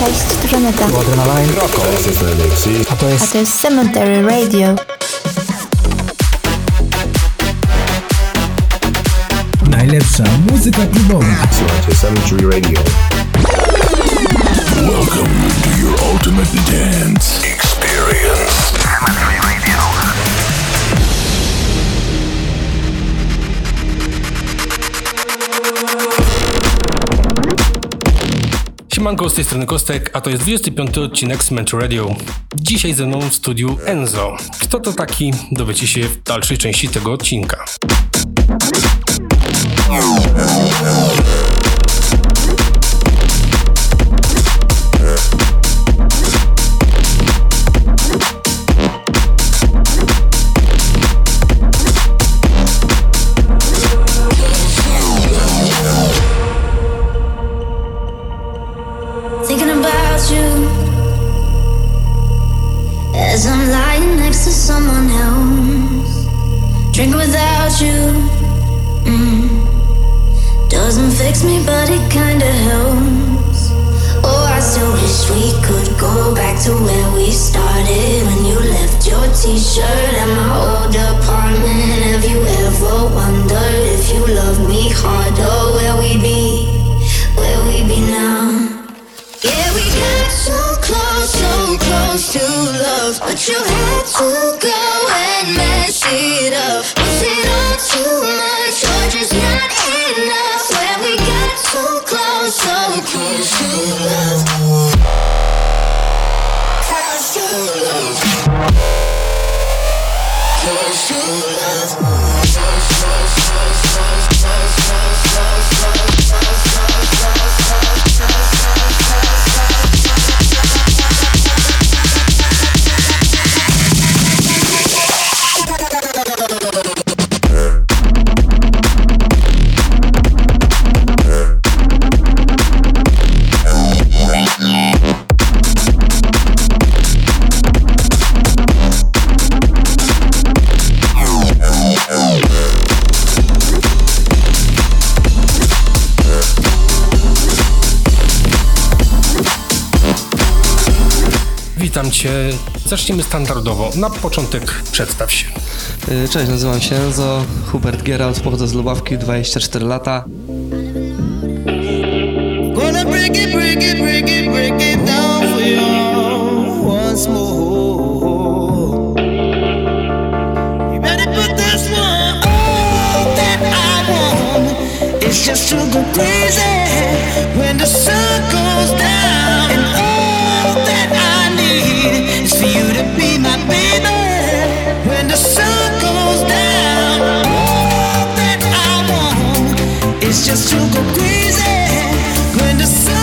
Cześć, Żaneta. A to jest... A to jest Cemetery Radio. Najlepsza muzyka klubowa. Słuchajcie Cemetery Radio. Welcome to your ultimate dance experience. Cemetery Radio. Siemanko, z tej strony Kostek, a to jest 25 odcinek Cement Radio. Dzisiaj ze mną w studiu Enzo. Kto to taki, dowiecie się w dalszej części tego odcinka. Cześć, zacznijmy standardowo. Na początek przedstaw się. Y, cześć, nazywam się Enzo, Hubert Geralt, pochodzę z Lubawki, 24 lata. It's just too crazy when the sun goes down. just to go crazy. When the sun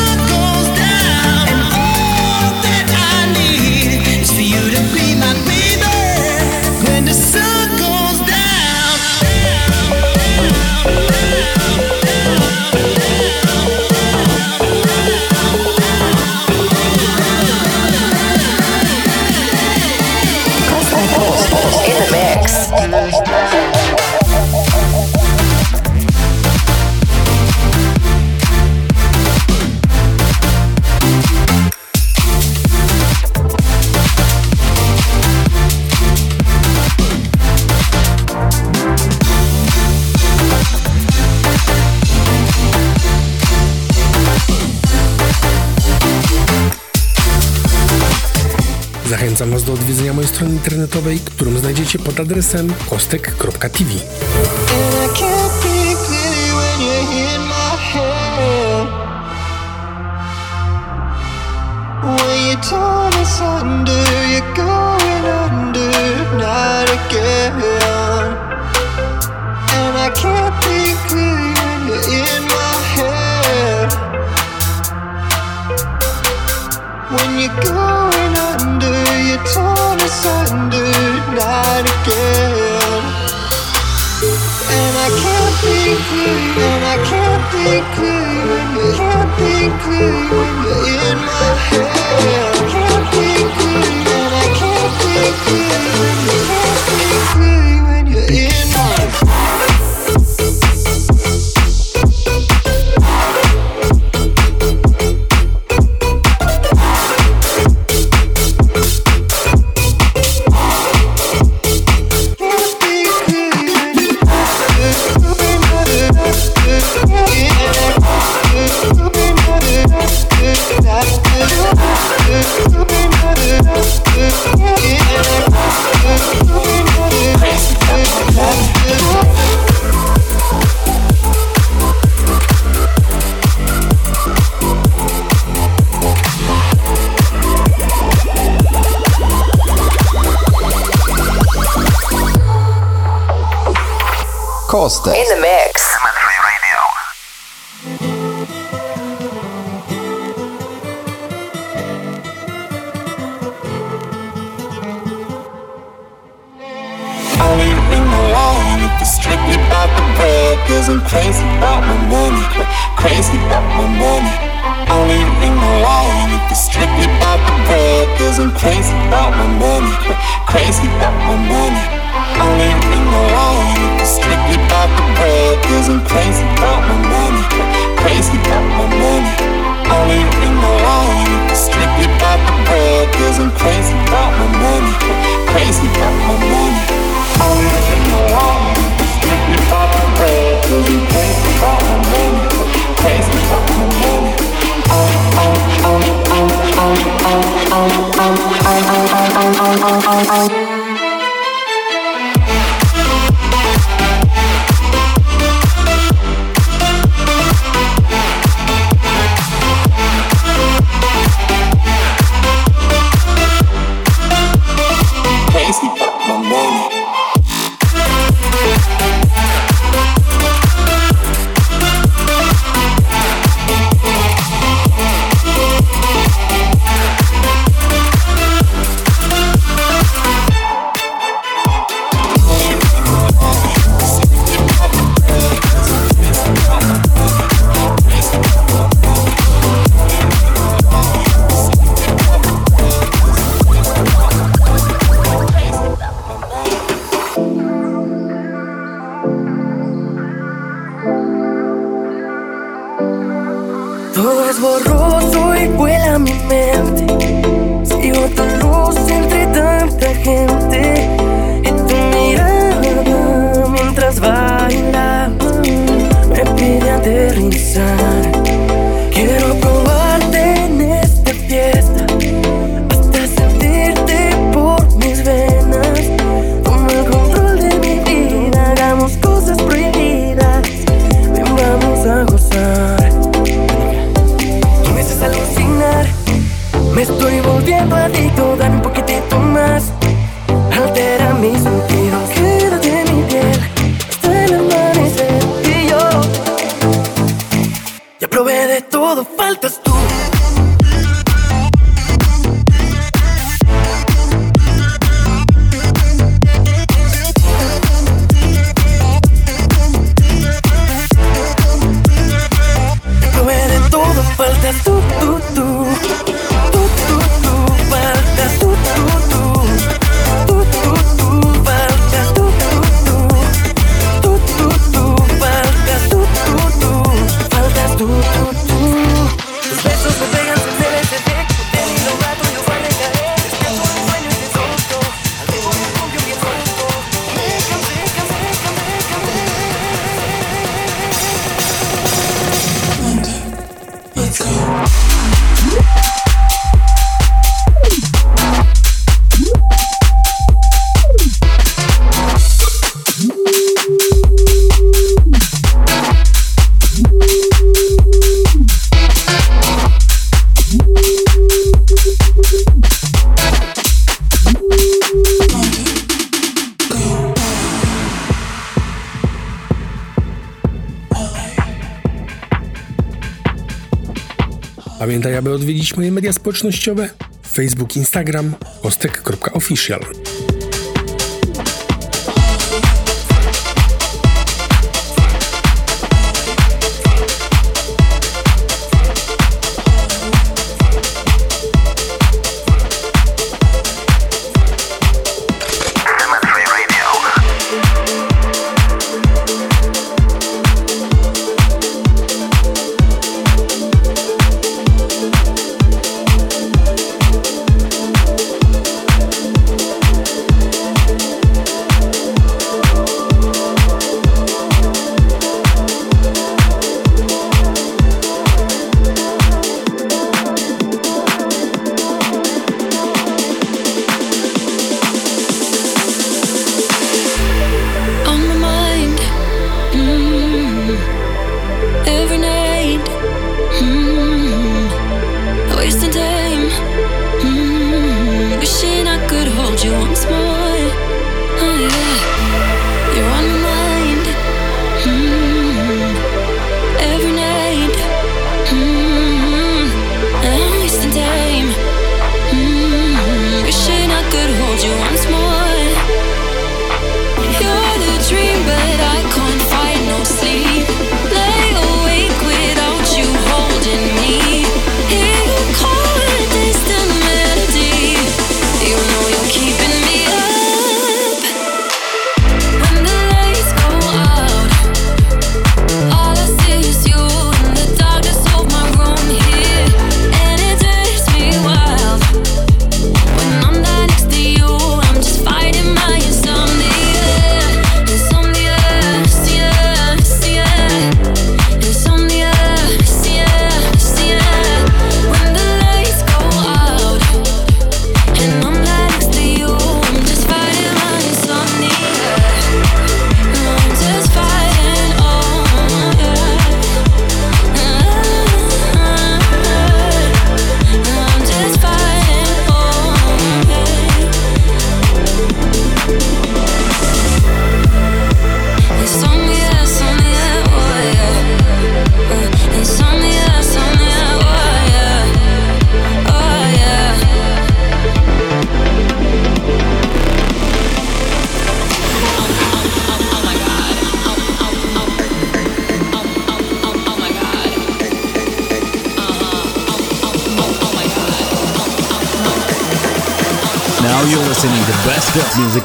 Zachęcam Was do odwiedzenia mojej strony internetowej, którą znajdziecie pod adresem kostek.tv. happy, happy, happy, happy, risposta. moje media społecznościowe, Facebook, Instagram, ostek.official.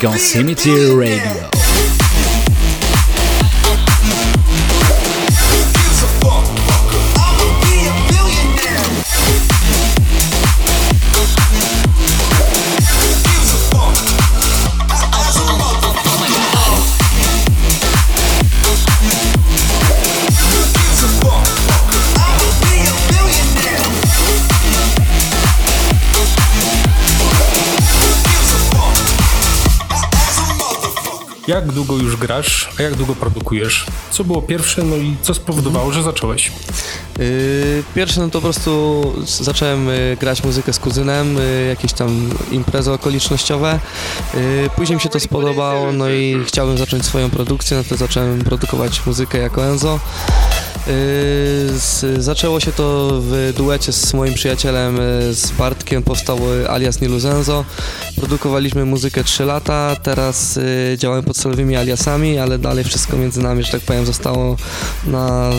African Cemetery Radio. Jak długo już grasz, a jak długo produkujesz? Co było pierwsze, no i co spowodowało, że zacząłeś? Yy, Pierwsze no to po prostu zacząłem y, grać muzykę z kuzynem, y, jakieś tam imprezy okolicznościowe. Yy, Później mi się to spodobało, no i chciałbym zacząć swoją produkcję, no to zacząłem produkować muzykę jako Enzo. Yy, z, zaczęło się to w duecie z moim przyjacielem, y, z Bartkiem, powstał y, alias Nilus Enzo. Produkowaliśmy muzykę 3 lata, teraz działamy podstawowymi aliasami, ale dalej wszystko między nami, że tak powiem, zostało na,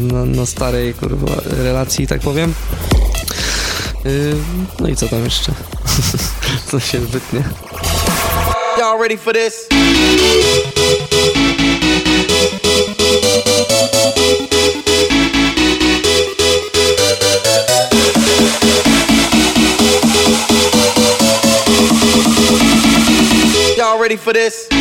na, na starej kurwa, relacji, tak powiem. Yy, no i co tam jeszcze? co się wytnie? Y'all ready for this? Ready for this?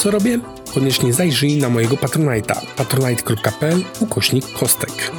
co robię? Koniecznie zajrzyj na mojego Patronite'a patronite.pl ukośnik kostek.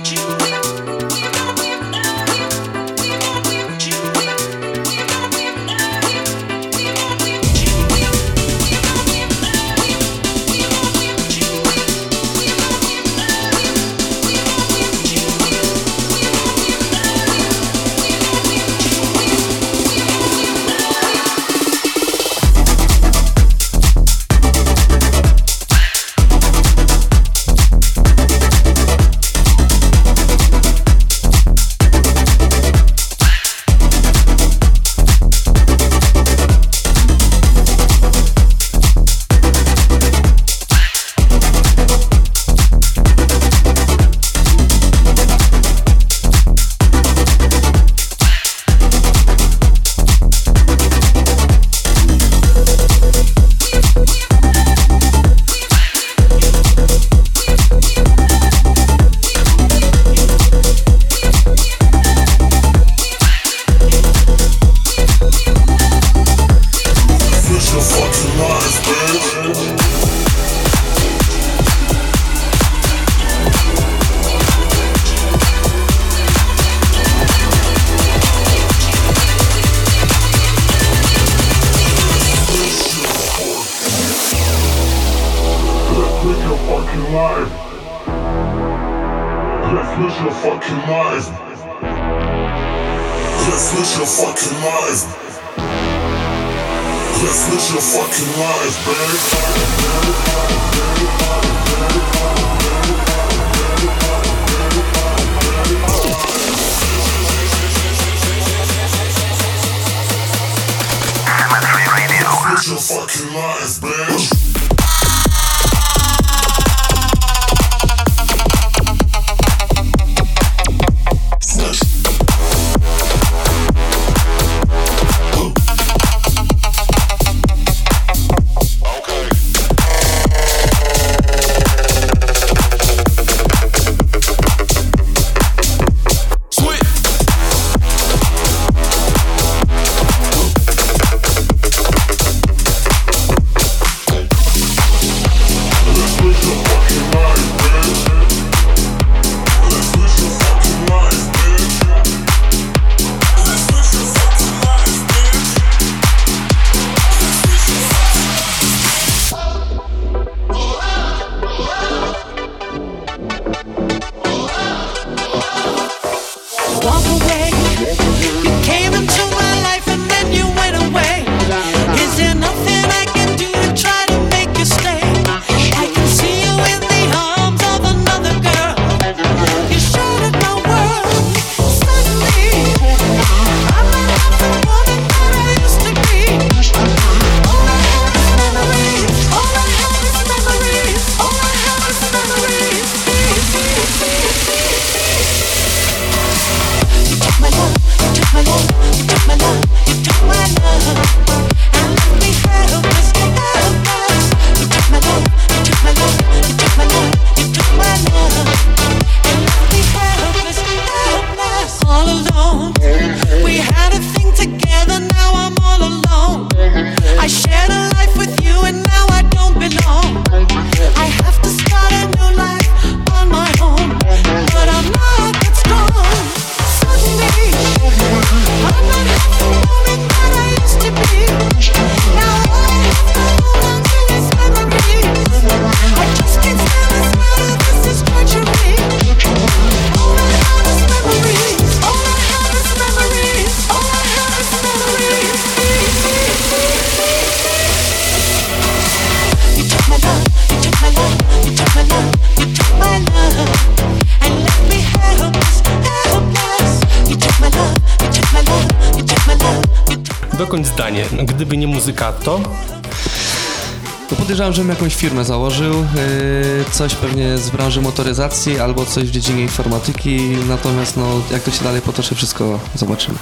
Gdyby nie muzyka, to... No podejrzewam, żebym jakąś firmę założył, yy, coś pewnie z branży motoryzacji albo coś w dziedzinie informatyki, natomiast no, jak to się dalej potoczy, wszystko zobaczymy.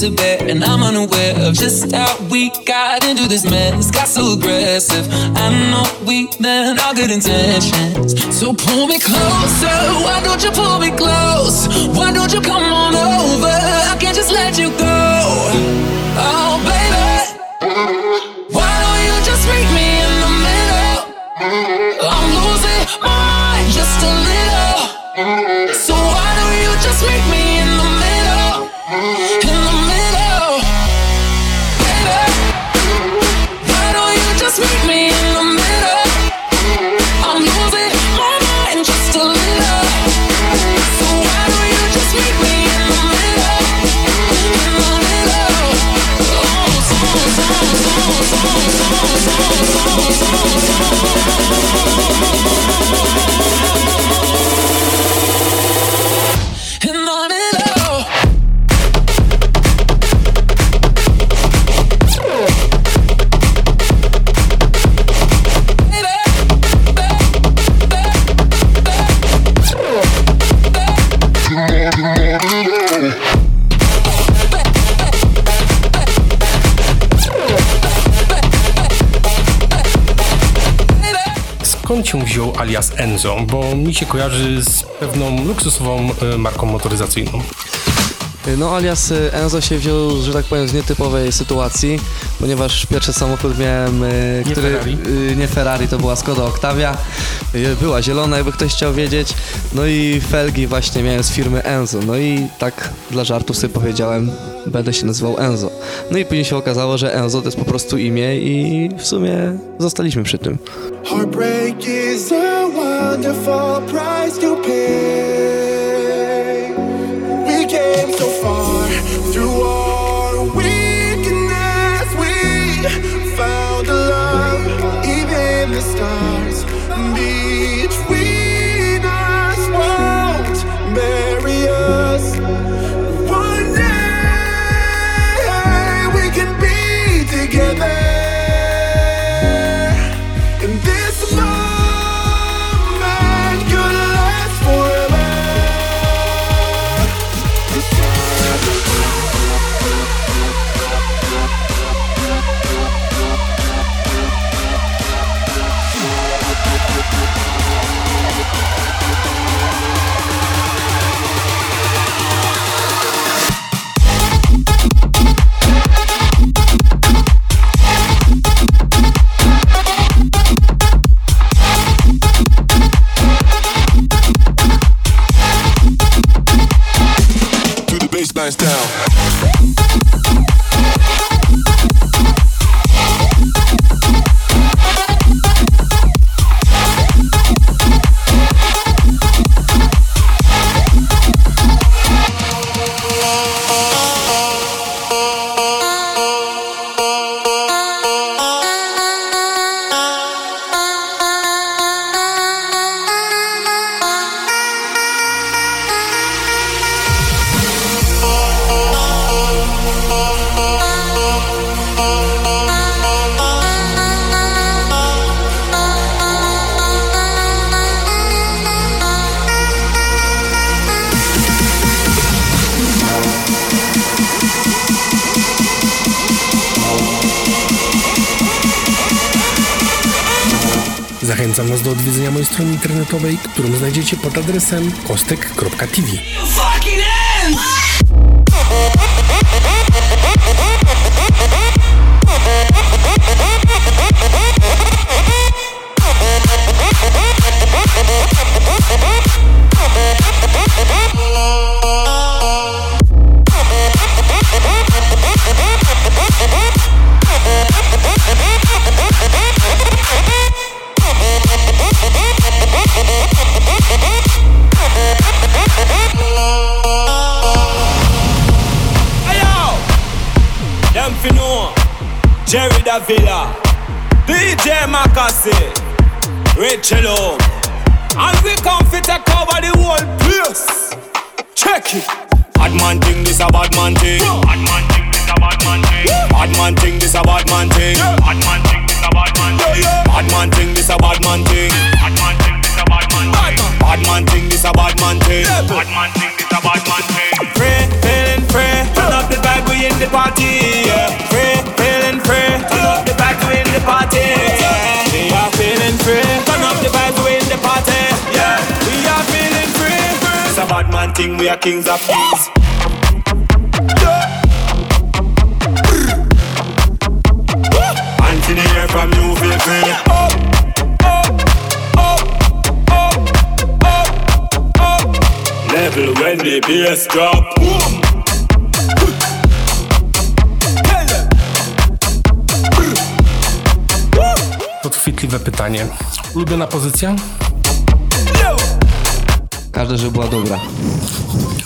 to bed, and I'm unaware of just how we got into this mess. Got so aggressive. I know we meant all good intentions. So pull me closer. Why don't you pull? skąd się wziął alias Enzo, bo mi się kojarzy z pewną luksusową e, marką motoryzacyjną. Y, no alias y, Enzo się wziął, że tak powiem, z nietypowej sytuacji, ponieważ pierwszy samochód miałem, y, nie który... Ferrari. Nie Ferrari, to była Skoda Octavia. Była zielona, jakby ktoś chciał wiedzieć. No i felgi właśnie miałem z firmy Enzo. No i tak dla żartu sobie powiedziałem, będę się nazywał Enzo. No i później się okazało, że Enzo to jest po prostu imię i w sumie zostaliśmy przy tym. Heartbreak is a wonderful price to pay. came so far. down. Internetowej, którą znajdziecie pod adresem kostek.tv. fi know. Jerry Davila. DJ Makasi Rachel O And we come fi take over the whole place. Check it. Bad man thing, this a bad man thing. Bad man thing, this a bad man thing. Bad man thing, this a bad man thing. Bad man thing, this a bad man thing. Bad man thing, this a bad man thing. Bad man thing, this a bad man thing. Bad man thing, this a bad man thing. Bad man thing, this a bad man thing. Free, feeling free Turn up the party yeah. Free, feeling free. Turn up the vibe, we in the party. We are feeling free. Turn up the vibe, we in the party Yeah, we are feeling free. It's a bad man thing, we are kings of kings. From you, feel free Up, up, up, up, up, up Level when the bass drop. Boom. Podchwytliwe pytanie. Ulubiona pozycja? Każda, żeby była dobra.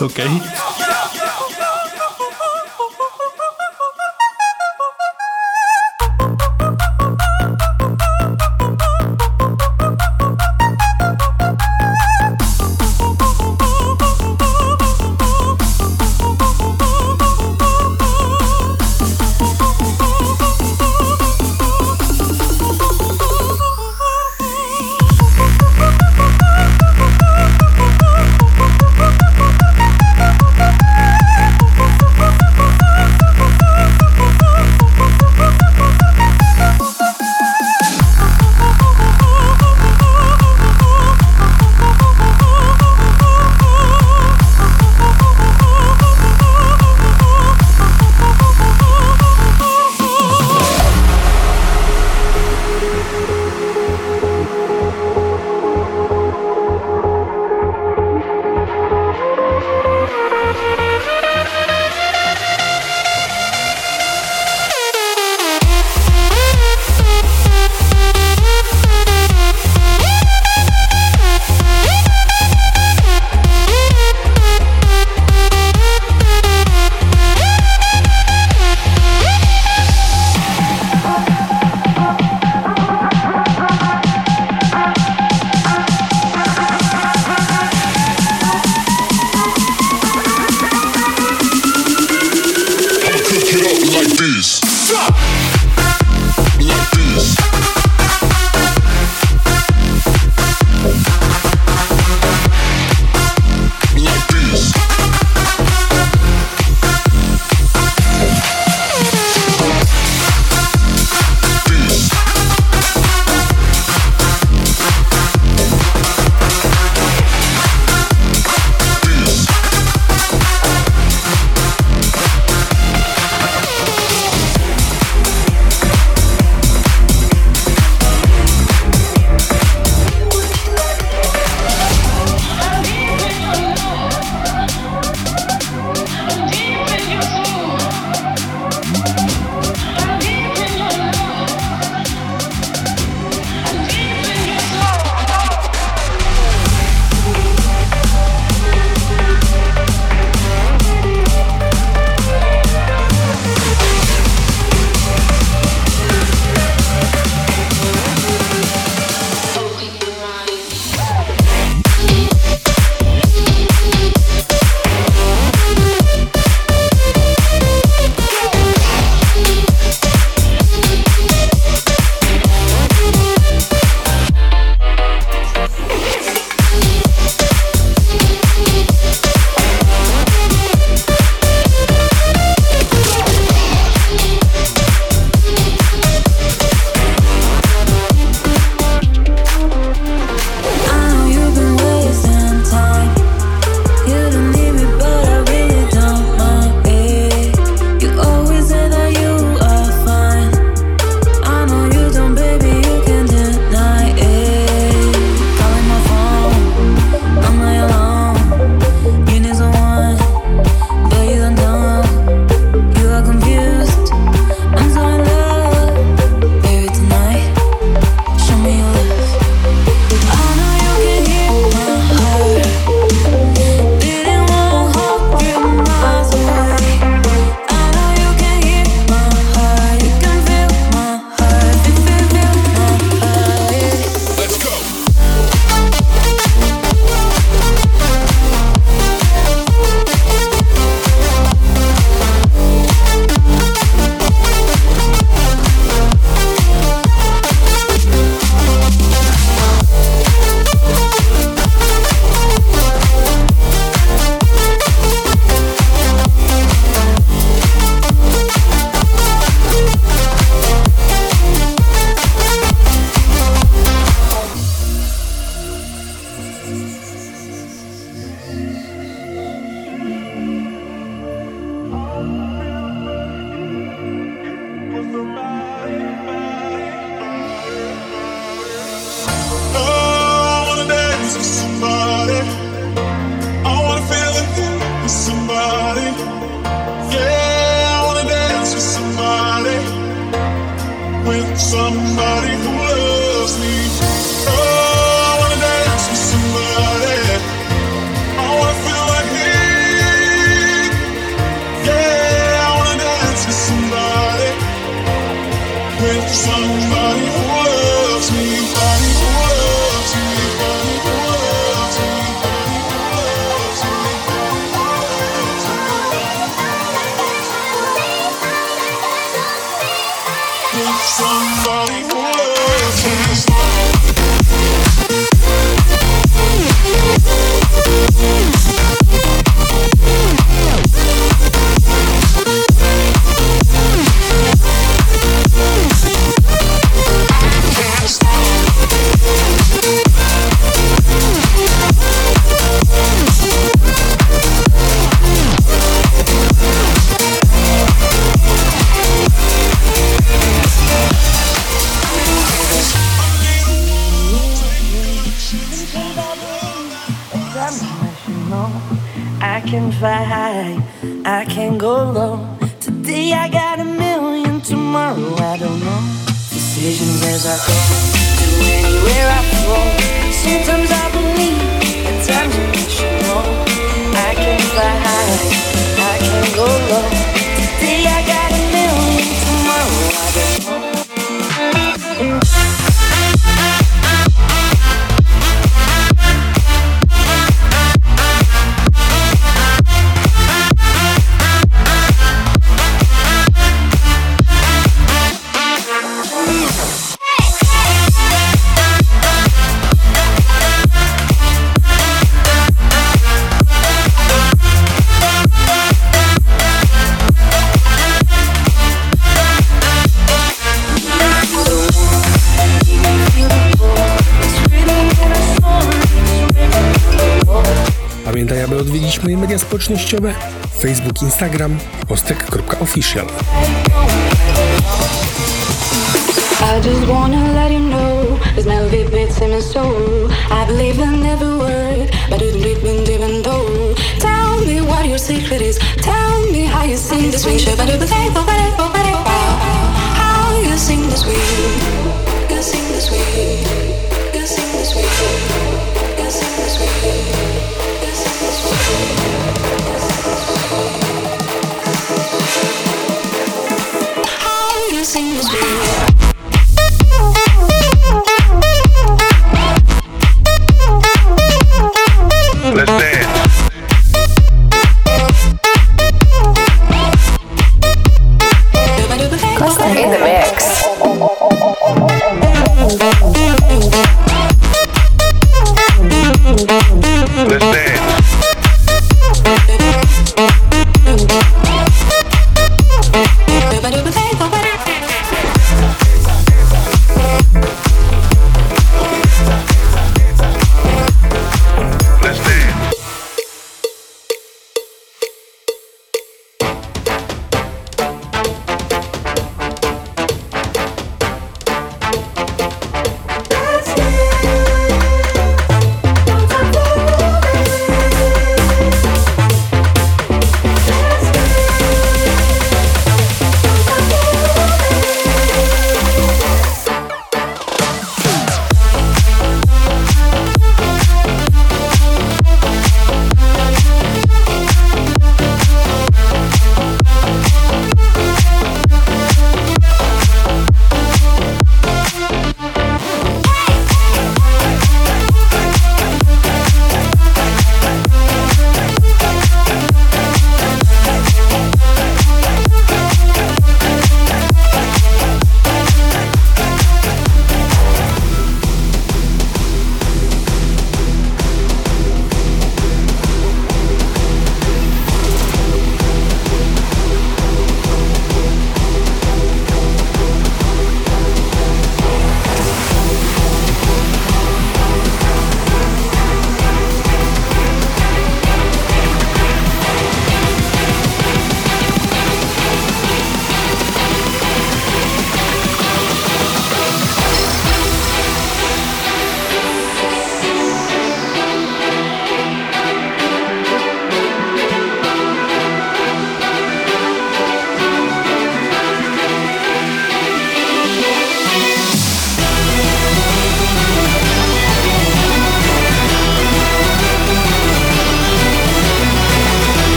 Okej. smoking społecznościowe Facebook, Instagram ostek.official. I just wanna let you know there's no bits in my soul. I believe in every word, but it not even though. Tell me what your secret is. Tell me how you sing this way. Sure, but it How you sing this way. You sing this way.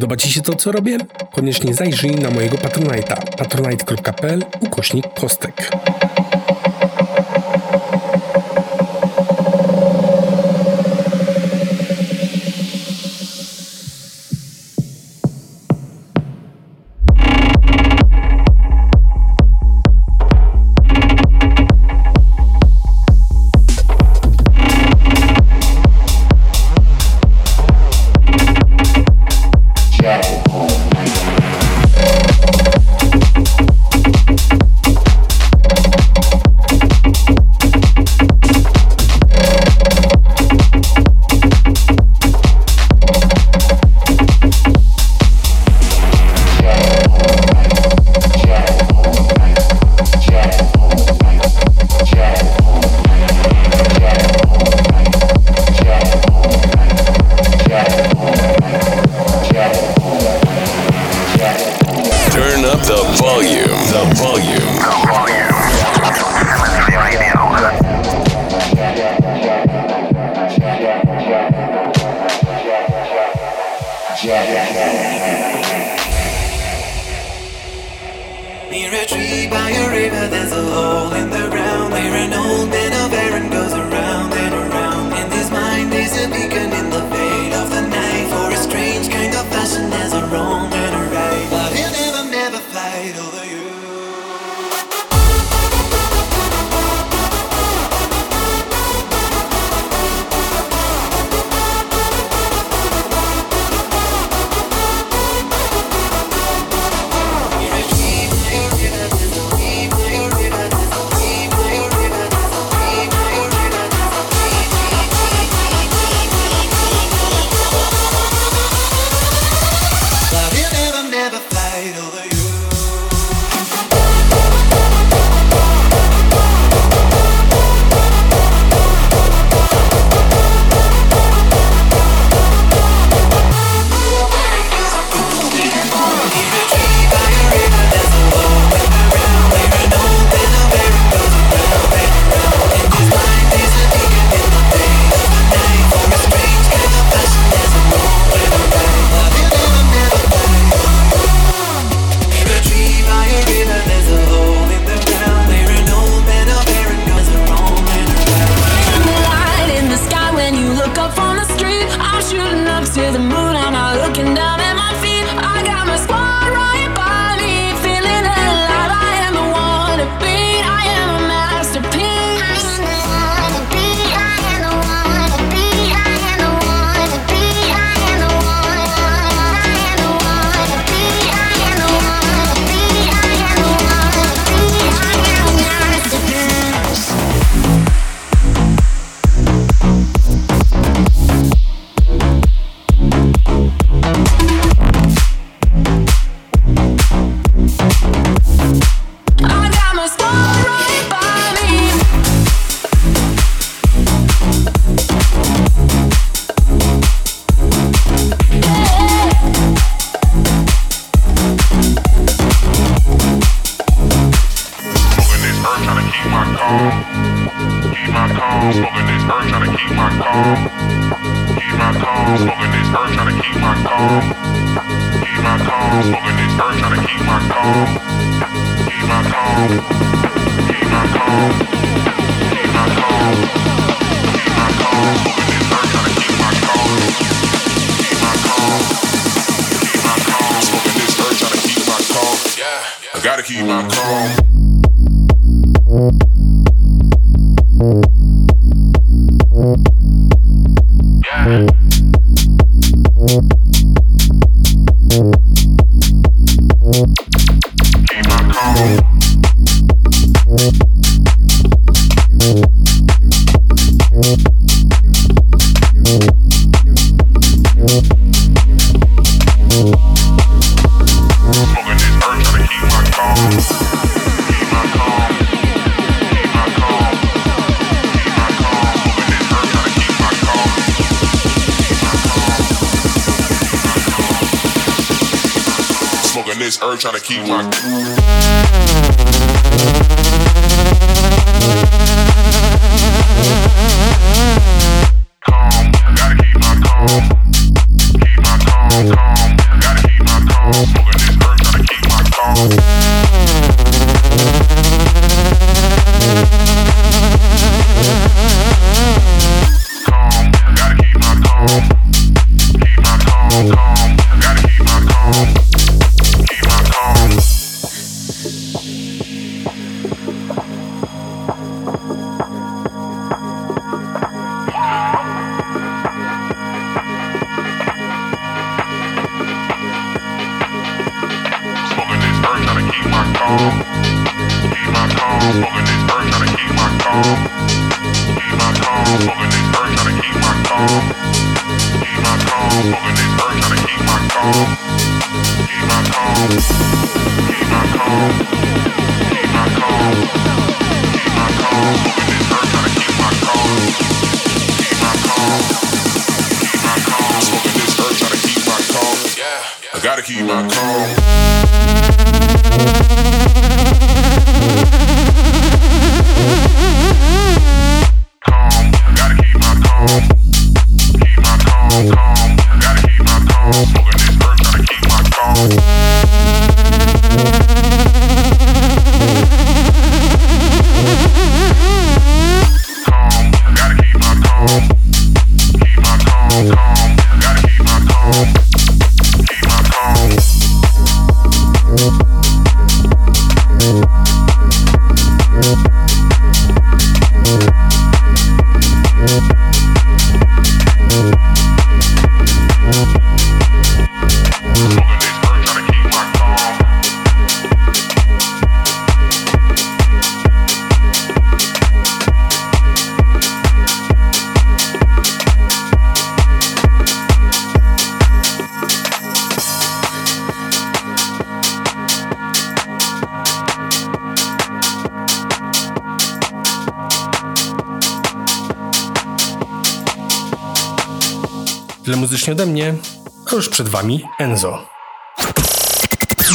Podoba Ci się to, co robię? Koniecznie zajrzyj na mojego Patronite'a patronite.pl ukośnik kostek. you Muzycznie ode mnie, a już przed wami Enzo.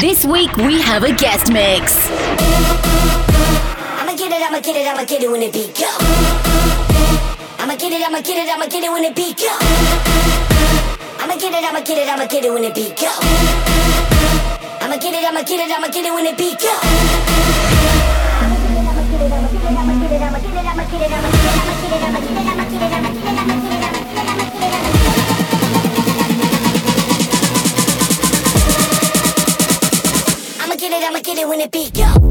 This week we have a guest mix. I'ma get it, I'ma get it, I'ma get it when the beat go. I'ma get it, I'ma get it, I'ma get it when the beat go. I'ma get it, I'ma get it, I'ma get it when the beat go. I'ma get it, I'ma get it, I'ma get it when the beat go. I'ma get it, I'ma get it when the beat go.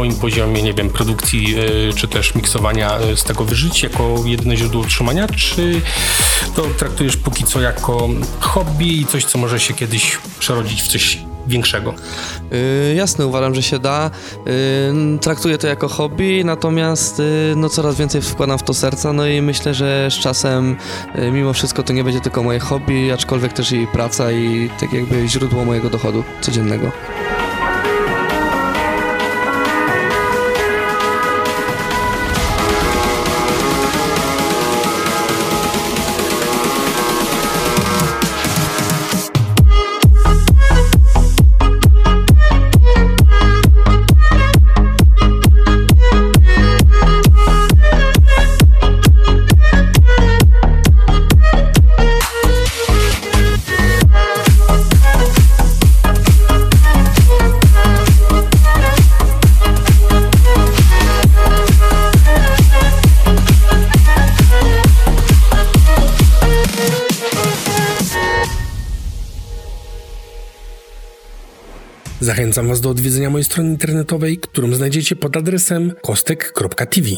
Twoim poziomie, nie wiem, produkcji e, czy też miksowania e, z tego wyżyć jako jedyne źródło utrzymania, czy to traktujesz póki co jako hobby i coś, co może się kiedyś przerodzić w coś większego? Yy, jasne, uważam, że się da. Yy, traktuję to jako hobby, natomiast yy, no, coraz więcej wkładam w to serca, no i myślę, że z czasem mimo wszystko to nie będzie tylko moje hobby, aczkolwiek też i praca i tak jakby źródło mojego dochodu codziennego. Zachęcam Was do odwiedzenia mojej strony internetowej, którą znajdziecie pod adresem kostek.tv.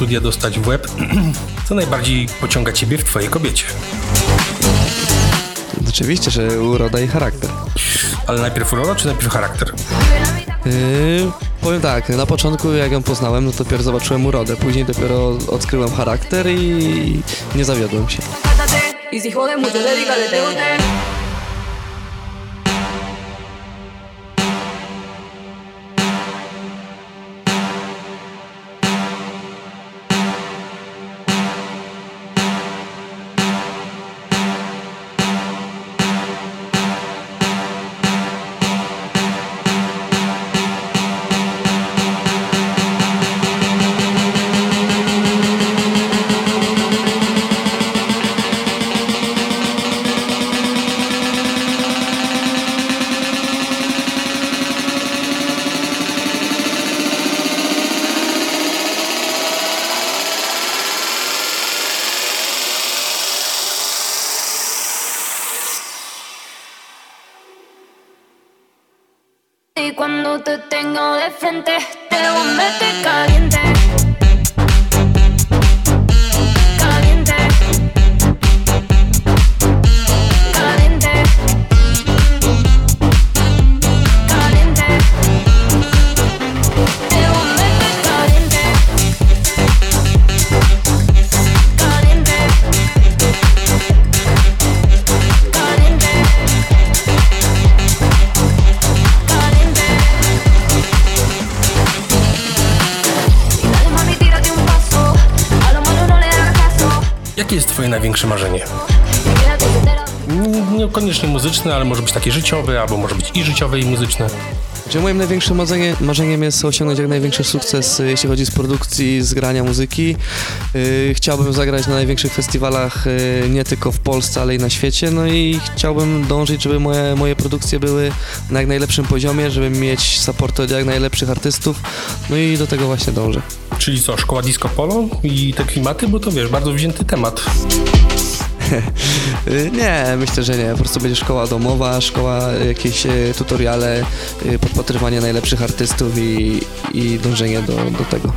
studia dostać w łeb. Co najbardziej pociąga ciebie w twojej kobiecie? Oczywiście, że uroda i charakter. Ale najpierw uroda, czy najpierw charakter? Yy, powiem tak, na początku jak ją poznałem, no to dopiero zobaczyłem urodę, później dopiero odkryłem charakter i nie zawiodłem się. Być takie życiowe, albo może być i życiowe, i muzyczne. Gdzie moim największym marzenie, marzeniem jest osiągnąć jak największy sukces, y, jeśli chodzi z produkcji, z grania muzyki. Yy, chciałbym zagrać na największych festiwalach yy, nie tylko w Polsce, ale i na świecie. No i chciałbym dążyć, żeby moje, moje produkcje były na jak najlepszym poziomie, żeby mieć support od jak najlepszych artystów. No i do tego właśnie dążę. Czyli co, szkoła disco polo i te klimaty, bo to wiesz, bardzo wzięty temat. Nie, myślę, że nie. Po prostu będzie szkoła domowa, szkoła, jakieś y, tutoriale, y, podpatrywanie najlepszych artystów i, i dążenie do, do tego.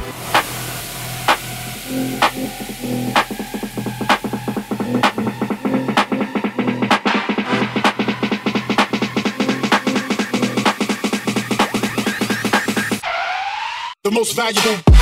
Most valuable.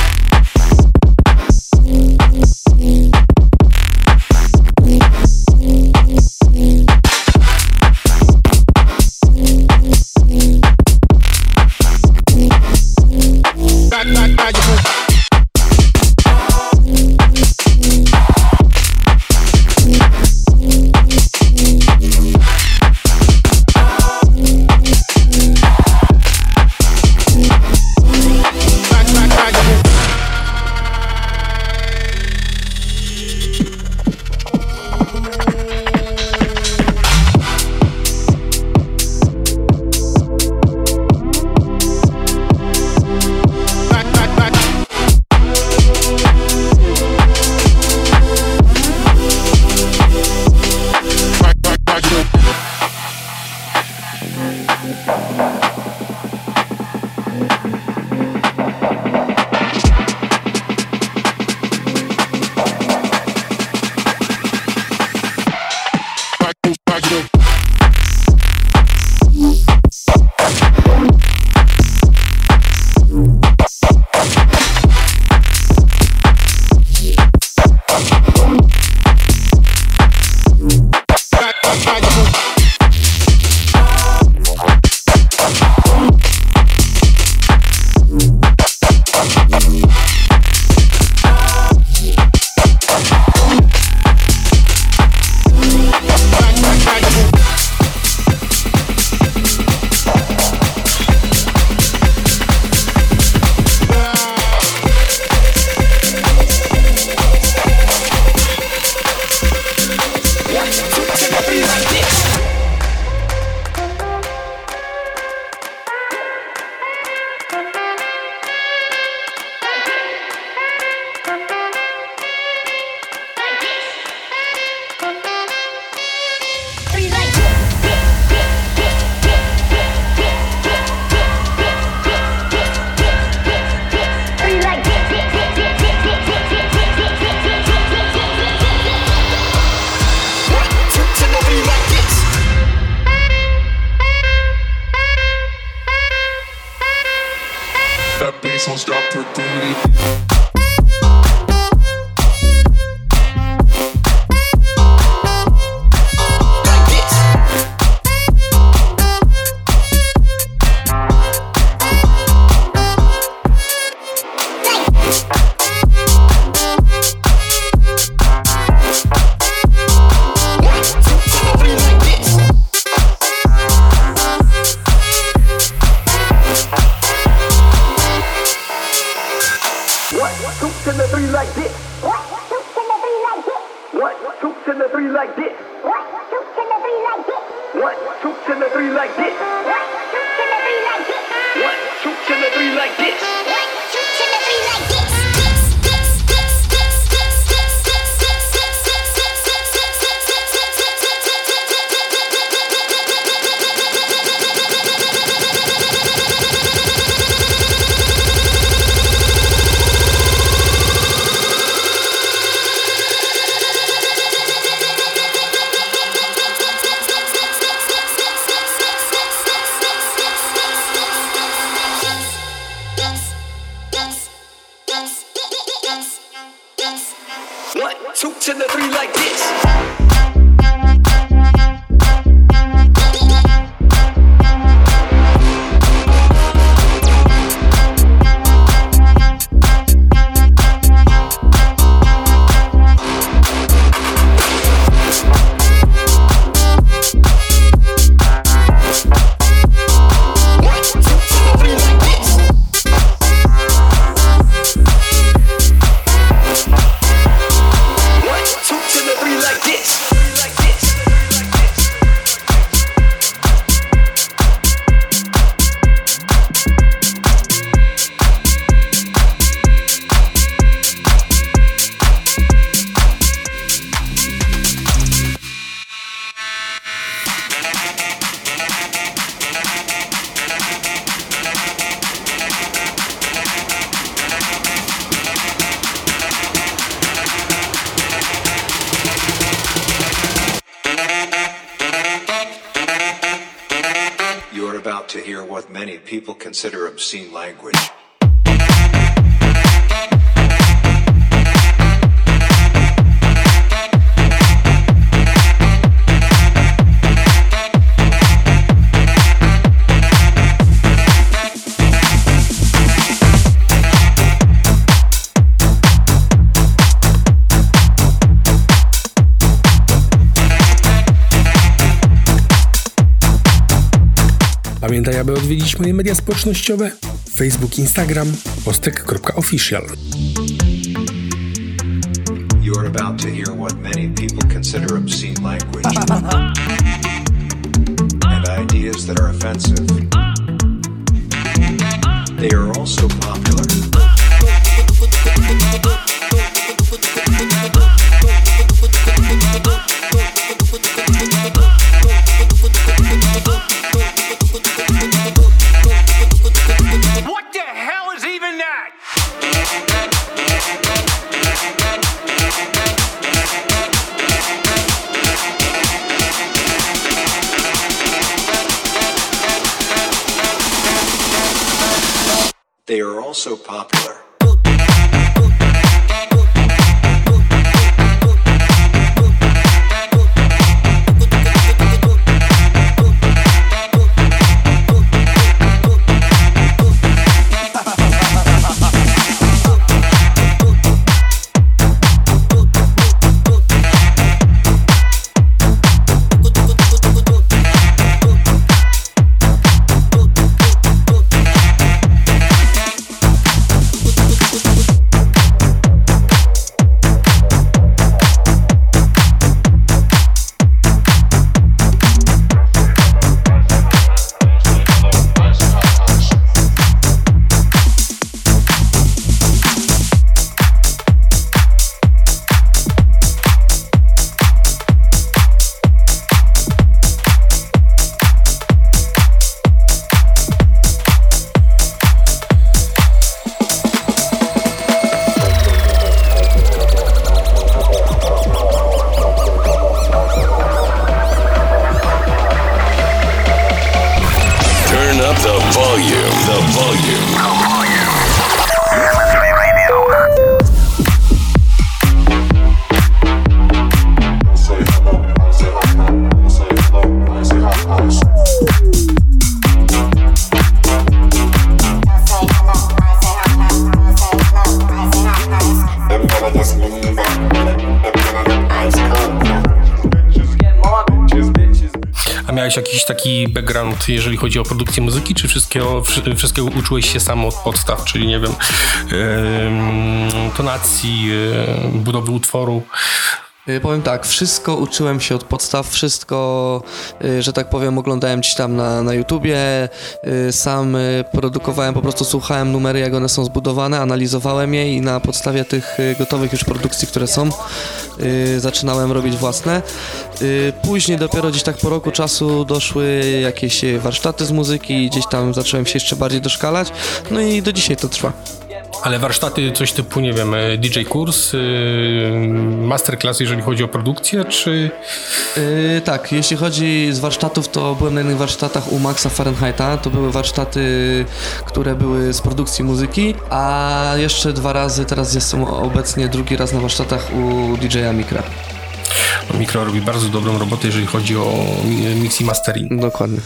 obscene language. odwiedzić moje media społecznościowe Facebook, Instagram, postek.official. You're about to hear what many people consider obscene language and ideas that are offensive. Taki background, jeżeli chodzi o produkcję muzyki, czy wszystkiego, wszy- wszystkiego uczyłeś się sam od podstaw, czyli nie wiem, em, tonacji, budowy utworu? Y, Powiem tak, wszystko uczyłem się od podstaw, wszystko, y, że tak powiem, oglądałem gdzieś tam na, na YouTubie, y, sam produkowałem, po prostu słuchałem numery, jak one są zbudowane, analizowałem je i na podstawie tych gotowych już produkcji, które są, zaczynałem robić własne. Później dopiero gdzieś tak po roku czasu doszły jakieś warsztaty z muzyki, gdzieś tam zacząłem się jeszcze bardziej doszkalać, no i do dzisiaj to trwa. Ale warsztaty, coś typu, nie wiem, e, DJ kurs, e, masterclass, jeżeli chodzi o produkcję, czy... Yy, tak, jeśli chodzi z warsztatów, to byłem na jednych warsztatach u Maxa Fahrenheita. To były warsztaty, które były z produkcji muzyki, a jeszcze dwa razy, teraz jestem obecnie drugi raz na warsztatach u DJ-a Mikra. Mikro robi bardzo dobrą robotę, jeżeli chodzi o mi- mix i mastering. Dokładnie.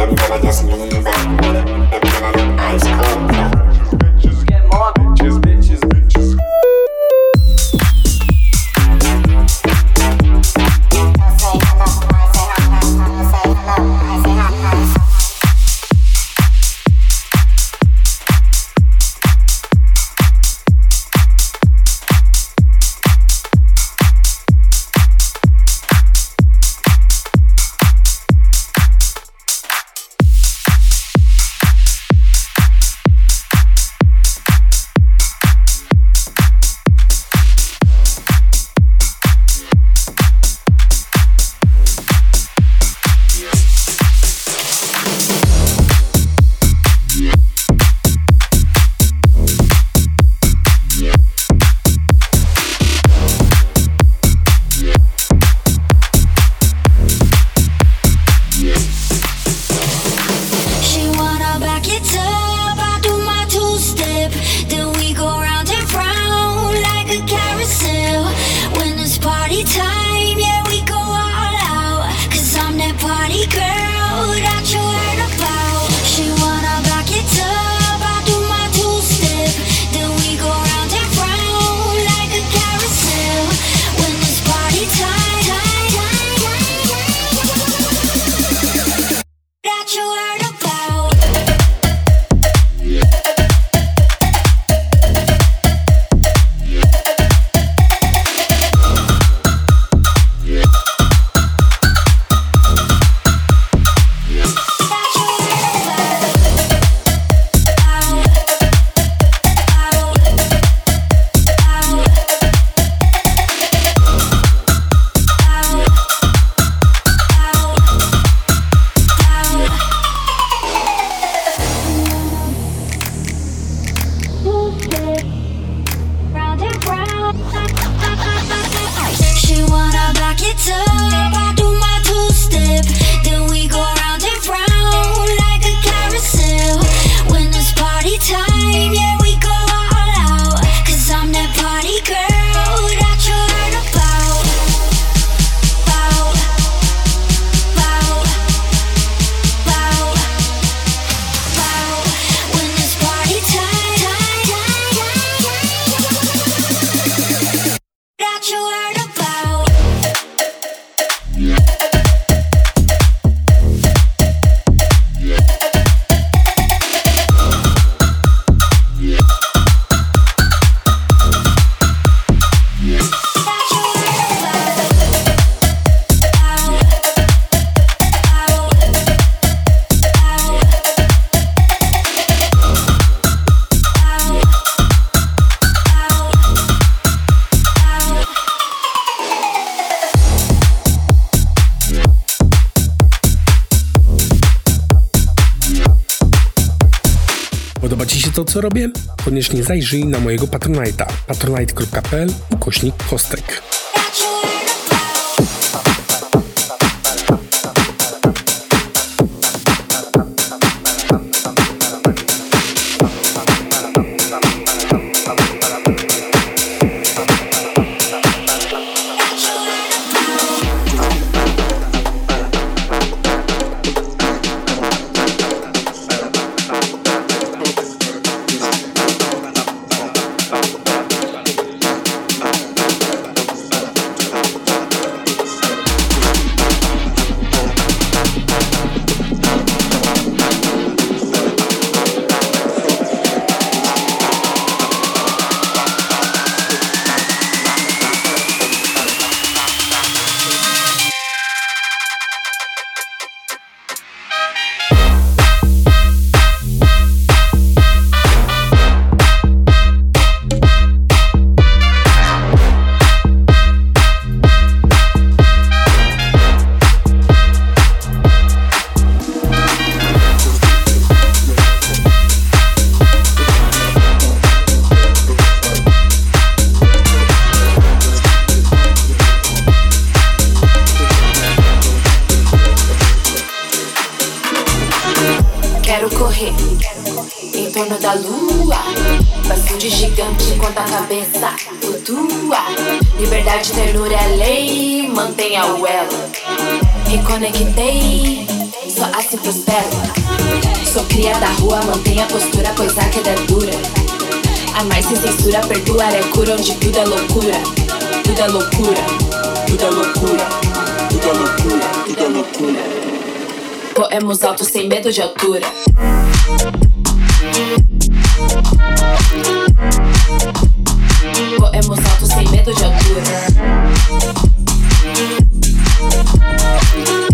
I'm gonna just leave that. I'm gonna ice cold. Co robię? Koniecznie zajrzyj na mojego Patronite'a patronite.pl ukośnik kostek. Reconectei, só assim prospero. Sou cria da rua, mantenha a postura, coisa que é dura. Amar sem censura, perdoar é cura, onde tudo é loucura. Tudo é loucura, tudo é loucura, tudo é loucura, tudo é loucura. Poemos altos sem medo de altura. Poemos altos sem medo de altura. Música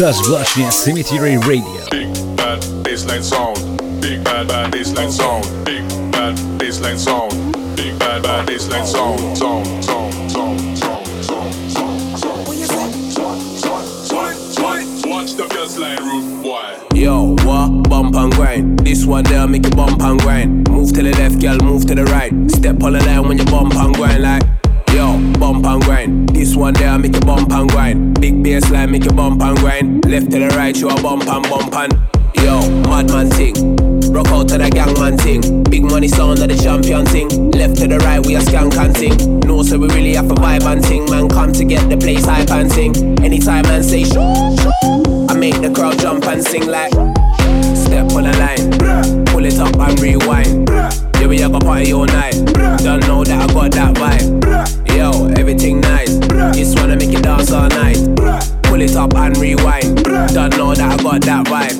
Słuchasz właśnie Cemetery Radio. Big bad baseline sound. Big bad bad baseline sound. Big bad baseline sound. Big bad bad baseline sound. Sound sound sound sound sound sound sound. Watch the baseline root boy. Yo, what? Bump and grind. This one there make you bump and grind. Move to the left, girl, move to the right. Step on the line when you bump and grind like. This one there I make you bump and grind. Big bass line make you bump and grind. Left to the right, you a bump and bump and. Yo, madman ting. Rock out to the gangman ting. Big money sound of the champion ting. Left to the right, we a skank and ting. No, so we really have a vibe and ting. Man, come to get the place hype and sing. Anytime man say shoo, shoo. I make the crowd jump and sing like. Step on the line, pull it up and rewind. Yeah, we have a party all night. Don't know that I got that vibe. Rewind. Don't know that I got that vibe.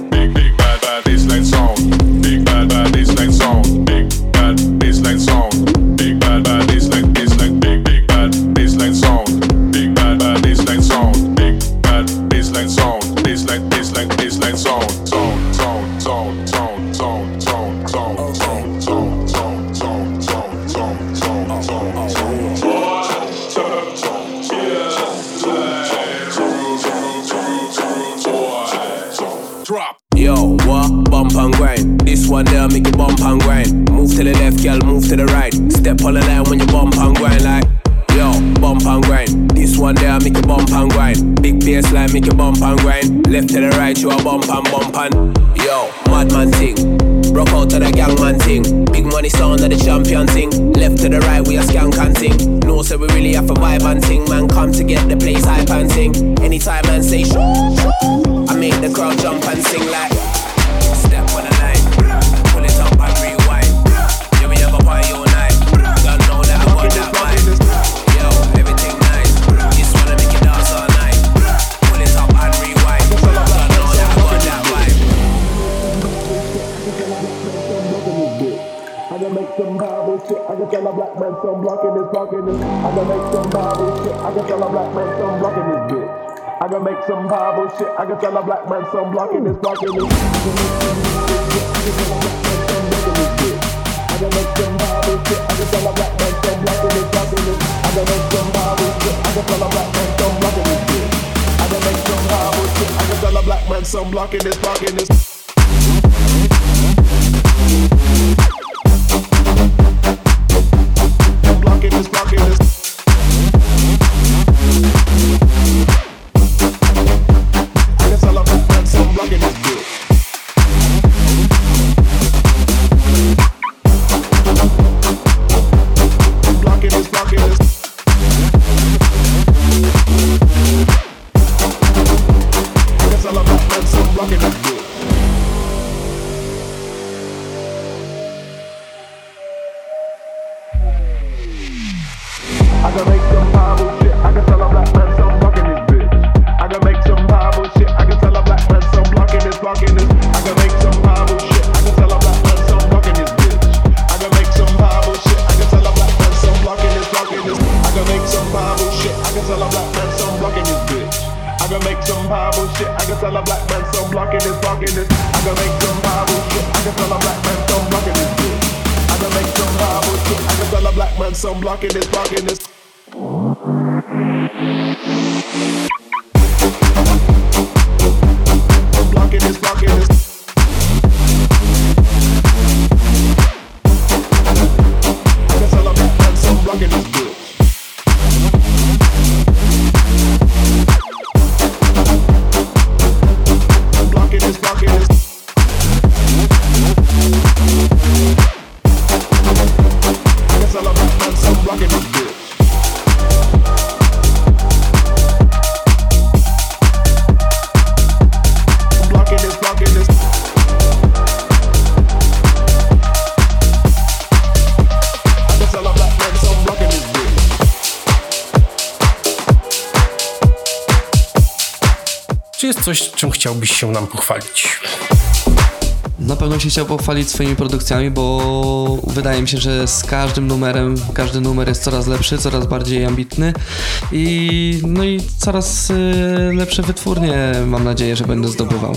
Shit. I can tell a black man some blocking this, blocking this. I can make some Bible shit. I can tell a black man some blocking this bitch. I can make some Bible shit. I can tell a black man some blocking this, blocking. I can make some Bible shit. I can tell a black man some blocking this, blocking. I can make some Bible shit. I can tell a black man some blocking this bitch. I can make some Bible shit. I can tell a black man some blocking this, blocking. Chciałbyś się nam pochwalić? Na pewno się chciał pochwalić swoimi produkcjami, bo wydaje mi się, że z każdym numerem, każdy numer jest coraz lepszy, coraz bardziej ambitny i no i coraz y, lepsze wytwórnie mam nadzieję, że będę zdobywał.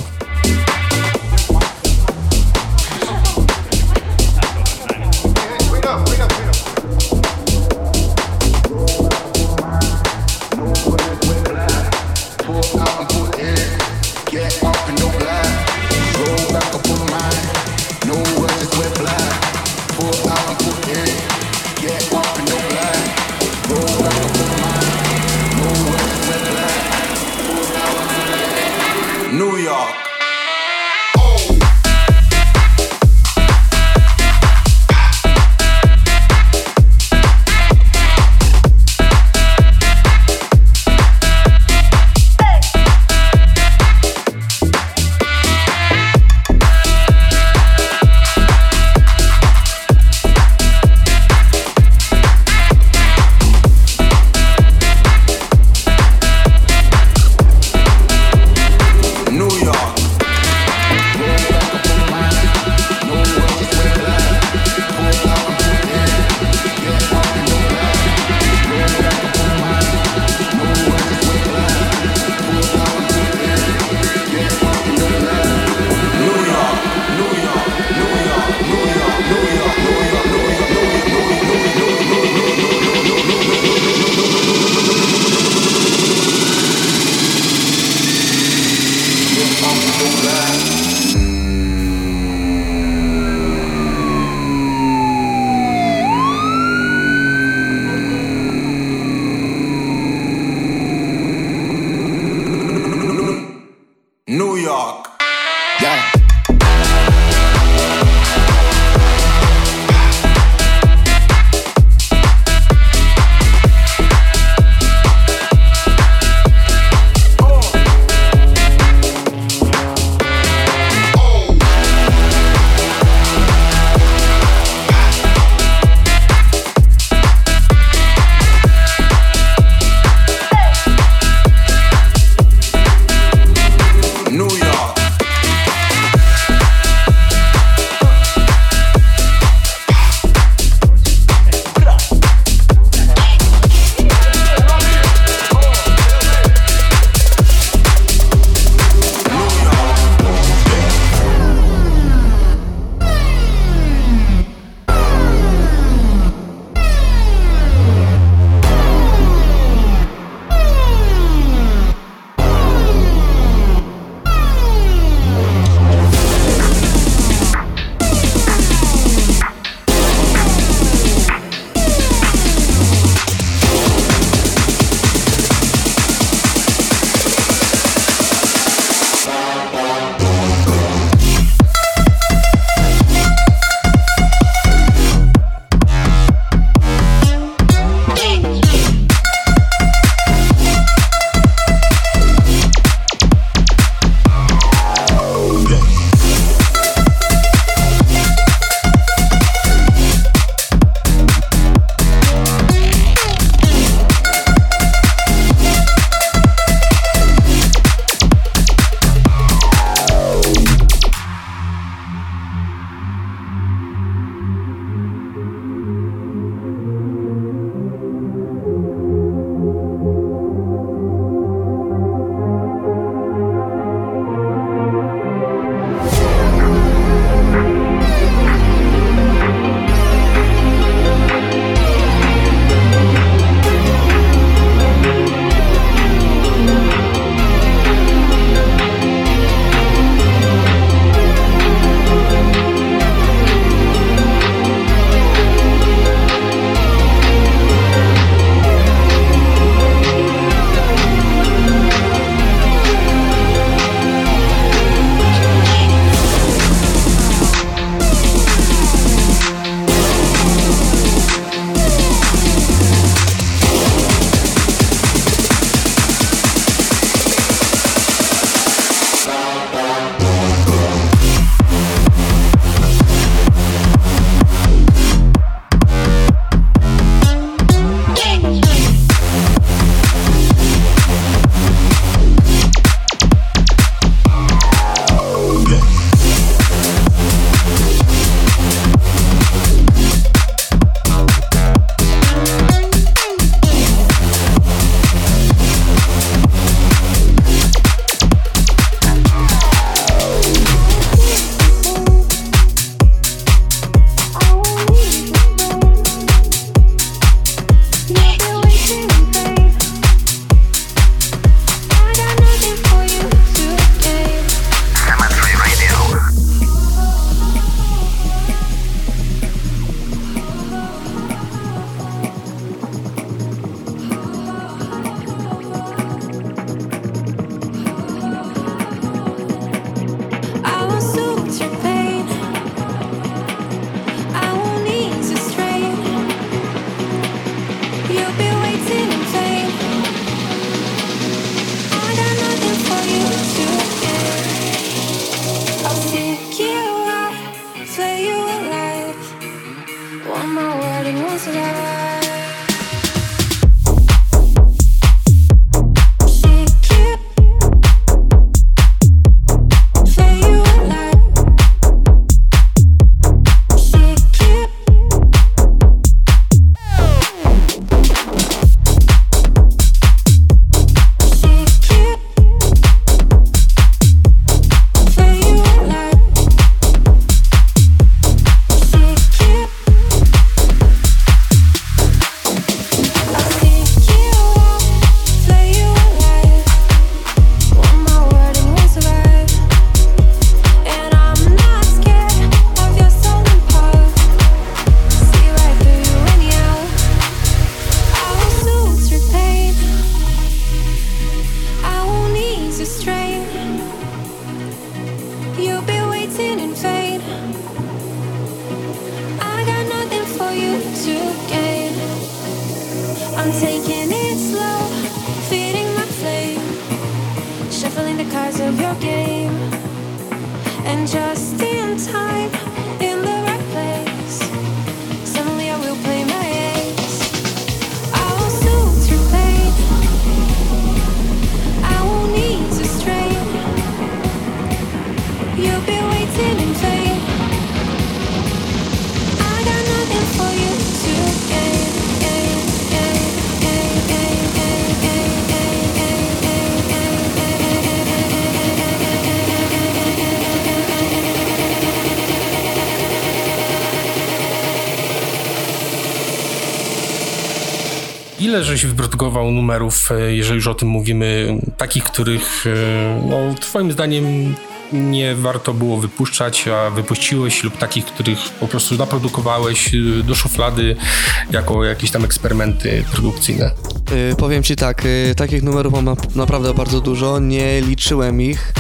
Ile żeś wyprodukował numerów, e, jeżeli już o tym mówimy, takich, których e, no, twoim zdaniem nie warto było wypuszczać, a wypuściłeś lub takich, których po prostu naprodukowałeś e, do szuflady jako jakieś tam eksperymenty produkcyjne? Yy, powiem ci tak, yy, takich numerów mam naprawdę bardzo dużo, nie liczyłem ich.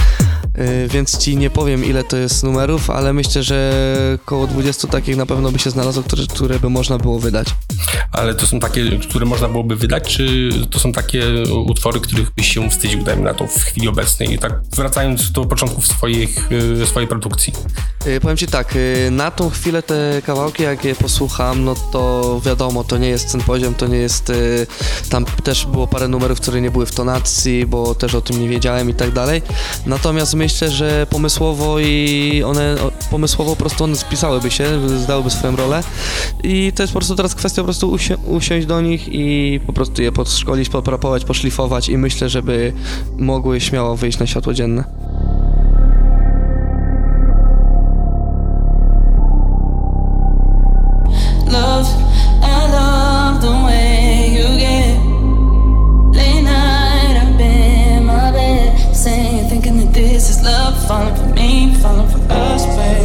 Y, więc ci nie powiem ile to jest numerów, ale myślę, że około 20 takich na pewno by się znalazło, które, które by można było wydać. Ale to są takie, które można byłoby wydać, czy to są takie utwory, których byś się wstydził, dajmy na to w chwili obecnej, tak wracając do początków swoich, y, swojej produkcji? Y, powiem ci tak, na tą chwilę te kawałki, jak je posłucham, no to wiadomo, to nie jest ten poziom, to nie jest, tam też było parę numerów, które nie były w tonacji, bo też o tym nie wiedziałem i tak dalej. Natomiast myślę, że pomysłowo i one pomysłowo po prostu one spisałyby się, zdałyby swoją rolę i to jest po prostu teraz kwestia po prostu usi usiąść do nich i po prostu je podszkolić, poprapować, poszlifować i myślę, żeby mogły śmiało wyjść na światło dzienne. falling for me, falling for us, babe.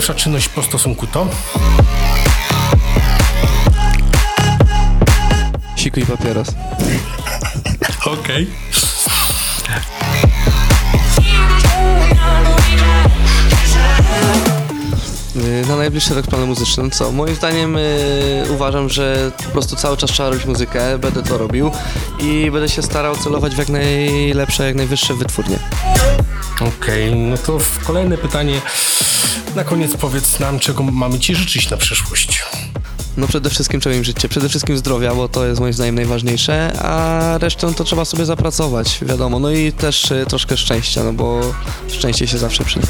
Pierwsza czynność po stosunku to Siku i papieros. Okej. Y, Na najbliższy rok plany muzyczne, co? Moim zdaniem y, uważam, że po prostu cały czas trzeba robić muzykę, będę to robił i będę się starał celować w jak najlepsze, jak najwyższe wytwórnie. Okej, no to w kolejne pytanie. Na koniec powiedz nam, czego mamy Ci życzyć na przyszłość. No przede wszystkim czego im życie? Przede wszystkim zdrowia, bo to jest moim zdaniem najważniejsze, a resztę to trzeba sobie zapracować, wiadomo. No i też e, troszkę szczęścia, no bo szczęście się zawsze przyda.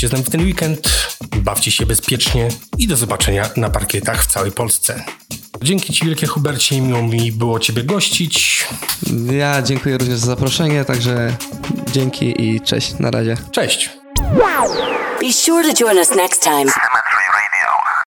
Byliście z nami w ten weekend. Bawcie się bezpiecznie i do zobaczenia na parkietach w całej Polsce. Dzięki Ci wielkie Hubercie, miło mi było Ciebie gościć. Ja dziękuję również za zaproszenie, także dzięki i cześć, na razie. Cześć. Be sure to join us next time